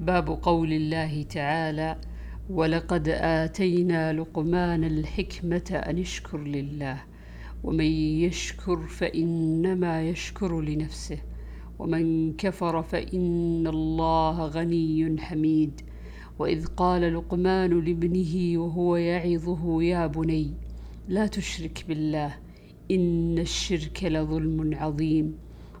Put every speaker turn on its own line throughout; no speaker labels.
باب قول الله تعالى ولقد آتينا لقمان الحكمة أن اشكر لله ومن يشكر فإنما يشكر لنفسه ومن كفر فإن الله غني حميد وإذ قال لقمان لابنه وهو يعظه يا بني لا تشرك بالله إن الشرك لظلم عظيم.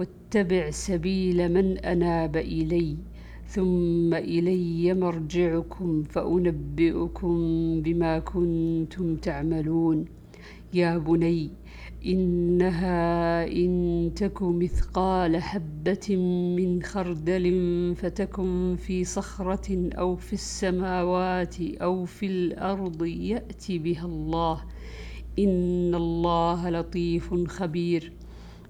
واتبع سبيل من أناب إلي ثم إلي مرجعكم فأنبئكم بما كنتم تعملون. يا بني إنها إن تك مثقال حبة من خردل فتكن في صخرة أو في السماوات أو في الأرض يأتي بها الله. إن الله لطيف خبير.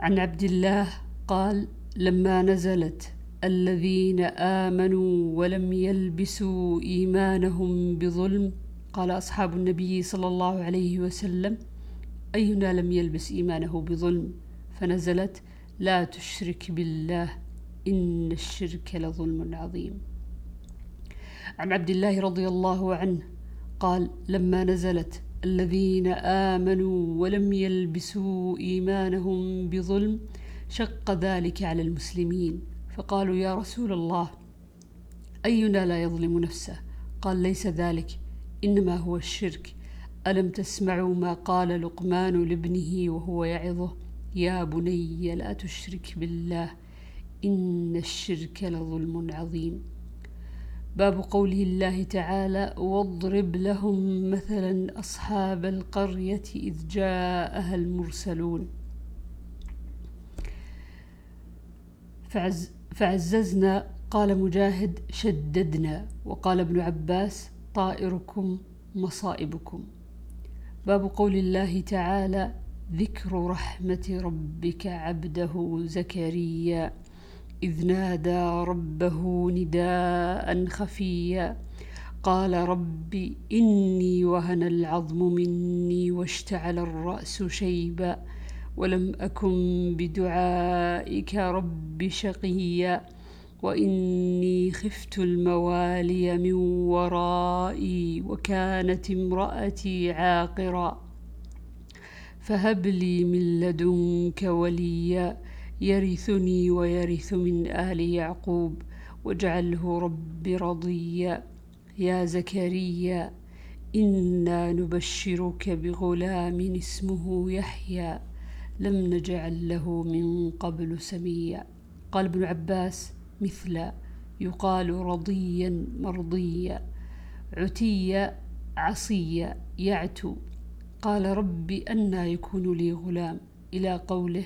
عن عبد الله قال لما نزلت الذين آمنوا ولم يلبسوا إيمانهم بظلم قال أصحاب النبي صلى الله عليه وسلم أينا لم يلبس إيمانه بظلم؟ فنزلت لا تشرك بالله إن الشرك لظلم عظيم. عن عبد الله رضي الله عنه قال لما نزلت الذين آمنوا ولم يلبسوا إيمانهم بظلم شق ذلك على المسلمين. فقالوا يا رسول الله أينا لا يظلم نفسه؟ قال ليس ذلك إنما هو الشرك. ألم تسمعوا ما قال لقمان لابنه وهو يعظه؟ يا بني لا تشرك بالله إن الشرك لظلم عظيم. باب قوله الله تعالى واضرب لهم مثلا أصحاب القرية إذ جاءها المرسلون. فعز فعززنا قال مجاهد شددنا. وقال ابن عباس طائركم مصائبكم. باب قول الله تعالى ذكر رحمة ربك عبده زكريا. إذ نادى ربه نداء خفيا قال رب إني وهن العظم مني واشتعل الرأس شيبا ولم أكن بدعائك رب شقيا وإني خفت الموالي من ورائي وكانت امرأتي عاقرا فهب لي من لدنك وليا يرثني ويرث من آل يعقوب واجعله رب رضيا يا زكريا إنا نبشرك بغلام اسمه يحيى. لم نجعل له من قبل سميا. قال ابن عباس مثل يقال رضيا مرضيا. عتيا عصيا يعتو. قال رب أنى يكون لي غلام. إلى قوله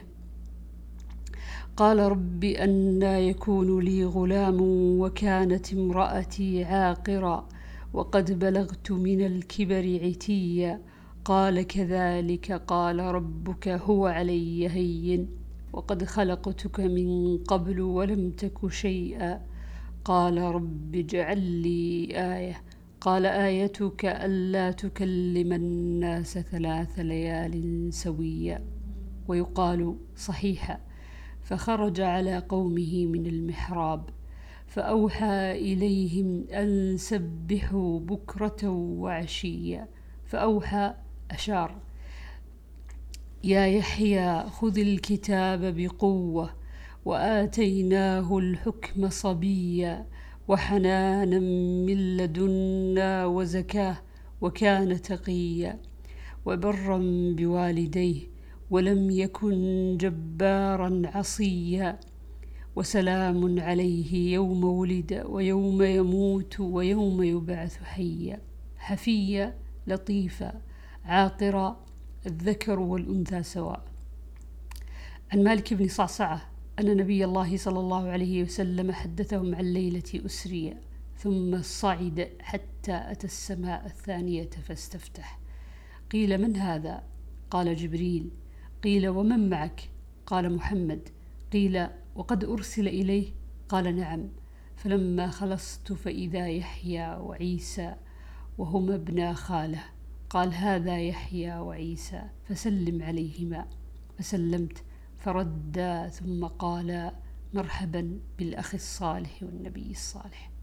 قال رب أنى يكون لي غلام وكانت امرأتي عاقرا وقد بلغت من الكبر عتيا. قال كذلك قال ربك هو علي هين. وقد خلقتك من قبل ولم تك شيئا. قال رب اجعل لي آية. قال آيتك ألا تكلم الناس ثلاث ليال سويا. ويقال صحيحا فخرج على قومه من المحراب فأوحى إليهم أن سبحوا بكرة وعشيا فأوحى أشار يا يحيى خذ الكتاب بقوة وآتيناه الحكم صبيا وحنانا من لدنا وزكاة وكان تقيا وبرا بوالديه ولم يكن جبارا عصيا وسلام عليه يوم ولد ويوم يموت ويوم يبعث حيا. حفيا لطيفا عاقرا الذكر والأنثى سواء. عن مالك بن صعصعة أن نبي الله صلى الله عليه وسلم حدثهم عن ليلة أسرية ثم صعد حتى أتى السماء الثانية فاستفتح. قيل من هذا؟ قال جبريل. قيل ومن معك؟ قال محمد. قيل وقد أرسل إليه؟ قال نعم. فلما خلصت فإذا يحيى وعيسى وهما ابنا خالة. قال هذا يحيى وعيسى فسلم عليهما. فسلمت فردا ثم قال مرحبا بالأخ الصالح والنبي الصالح.